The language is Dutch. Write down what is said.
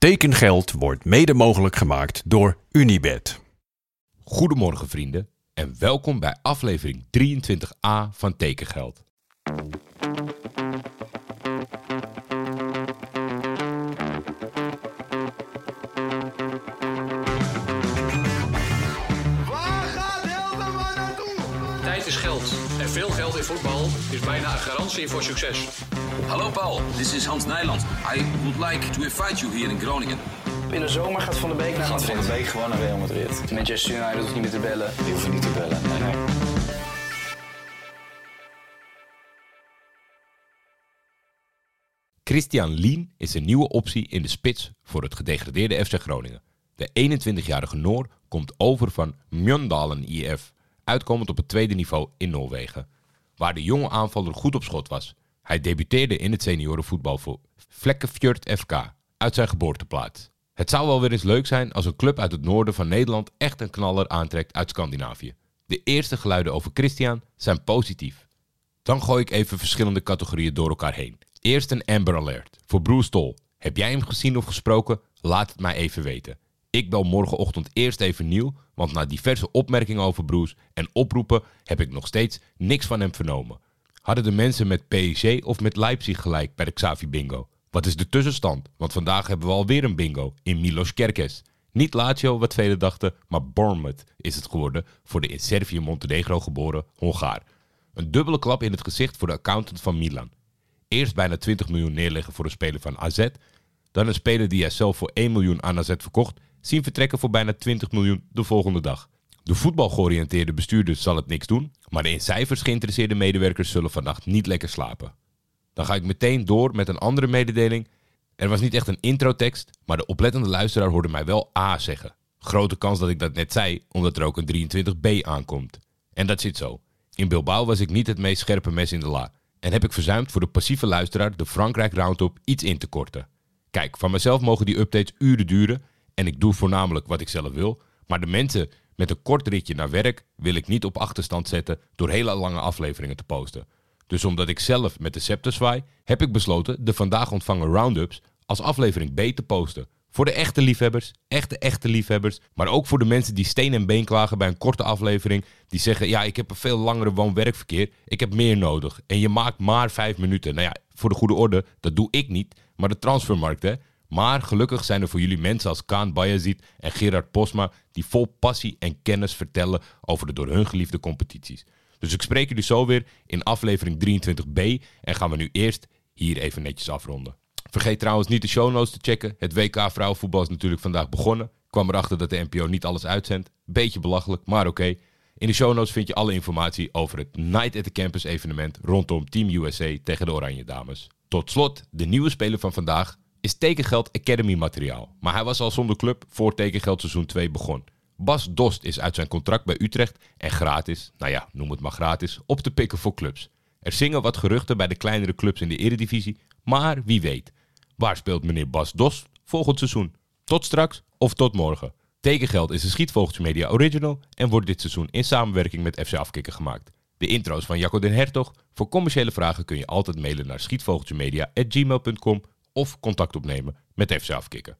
Tekengeld wordt mede mogelijk gemaakt door Unibed. Goedemorgen vrienden en welkom bij aflevering 23a van Tekengeld. Is geld. En veel geld in voetbal is bijna een garantie voor succes. Hallo Paul, this is Hans Nijland. I would like to invite you here in Groningen. In de zomer gaat Van der Beek naar Gaat Van Madrid. de Beek gewoon naar Real Madrid. Manchester United hoeft niet meer te bellen. Die hoeven niet te bellen. Nee, nee. Christian Lien is een nieuwe optie in de spits voor het gedegradeerde FC Groningen. De 21-jarige Noor komt over van Mjøndalen IF, uitkomend op het tweede niveau in Noorwegen, waar de jonge aanvaller goed op schot was. Hij debuteerde in het seniorenvoetbal voor Vlekkefjord FK uit zijn geboorteplaats. Het zou wel weer eens leuk zijn als een club uit het noorden van Nederland echt een knaller aantrekt uit Scandinavië. De eerste geluiden over Christian zijn positief. Dan gooi ik even verschillende categorieën door elkaar heen. Eerst een Amber Alert voor Bruce Tol. Heb jij hem gezien of gesproken? Laat het mij even weten. Ik bel morgenochtend eerst even nieuw, want na diverse opmerkingen over Bruce en oproepen heb ik nog steeds niks van hem vernomen. Hadden de mensen met PSG of met Leipzig gelijk bij de Xavi Bingo? Wat is de tussenstand? Want vandaag hebben we alweer een bingo in Milos Kerkes. Niet Lazio, wat velen dachten, maar Bournemouth is het geworden voor de in Servië-Montenegro geboren Hongaar. Een dubbele klap in het gezicht voor de accountant van Milan. Eerst bijna 20 miljoen neerleggen voor een speler van AZ. Dan een speler die hij zelf voor 1 miljoen aan AZ verkocht. Zien vertrekken voor bijna 20 miljoen de volgende dag. De voetbalgeoriënteerde bestuurder zal het niks doen. Maar de in cijfers geïnteresseerde medewerkers zullen vannacht niet lekker slapen. Dan ga ik meteen door met een andere mededeling. Er was niet echt een introtekst, maar de oplettende luisteraar hoorde mij wel A zeggen. Grote kans dat ik dat net zei, omdat er ook een 23B aankomt. En dat zit zo. In Bilbao was ik niet het meest scherpe mes in de la. En heb ik verzuimd voor de passieve luisteraar de Frankrijk Roundup iets in te korten. Kijk, van mezelf mogen die updates uren duren. En ik doe voornamelijk wat ik zelf wil. Maar de mensen met een kort ritje naar werk wil ik niet op achterstand zetten door hele lange afleveringen te posten. Dus omdat ik zelf met de scepter zwaai, heb ik besloten de vandaag ontvangen roundups als aflevering B te posten. Voor de echte liefhebbers, echte echte liefhebbers, maar ook voor de mensen die steen en been klagen bij een korte aflevering. Die zeggen, ja ik heb een veel langere woon-werkverkeer, ik heb meer nodig. En je maakt maar vijf minuten. Nou ja, voor de goede orde, dat doe ik niet, maar de transfermarkt hè. Maar gelukkig zijn er voor jullie mensen als Kaan Bayazid en Gerard Posma die vol passie en kennis vertellen over de door hun geliefde competities. Dus ik spreek jullie zo weer in aflevering 23b en gaan we nu eerst hier even netjes afronden. Vergeet trouwens niet de show notes te checken. Het WK vrouwenvoetbal is natuurlijk vandaag begonnen. Ik kwam erachter dat de NPO niet alles uitzendt. Beetje belachelijk, maar oké. In de show notes vind je alle informatie over het Night at the Campus evenement rondom Team USA tegen de Oranje Dames. Tot slot, de nieuwe speler van vandaag is Tekengeld Academy materiaal. Maar hij was al zonder club voor Tekengeld seizoen 2 begon. Bas Dost is uit zijn contract bij Utrecht en gratis, nou ja, noem het maar gratis, op te pikken voor clubs. Er zingen wat geruchten bij de kleinere clubs in de eredivisie, maar wie weet. Waar speelt meneer Bas Dost volgend seizoen? Tot straks of tot morgen. Tekengeld is een Schietvogeltje Media original en wordt dit seizoen in samenwerking met FC Afkikken gemaakt. De intro's van Jacco den Hertog. Voor commerciële vragen kun je altijd mailen naar schietvogeltjemedia.gmail.com of contact opnemen met FC Afkikken.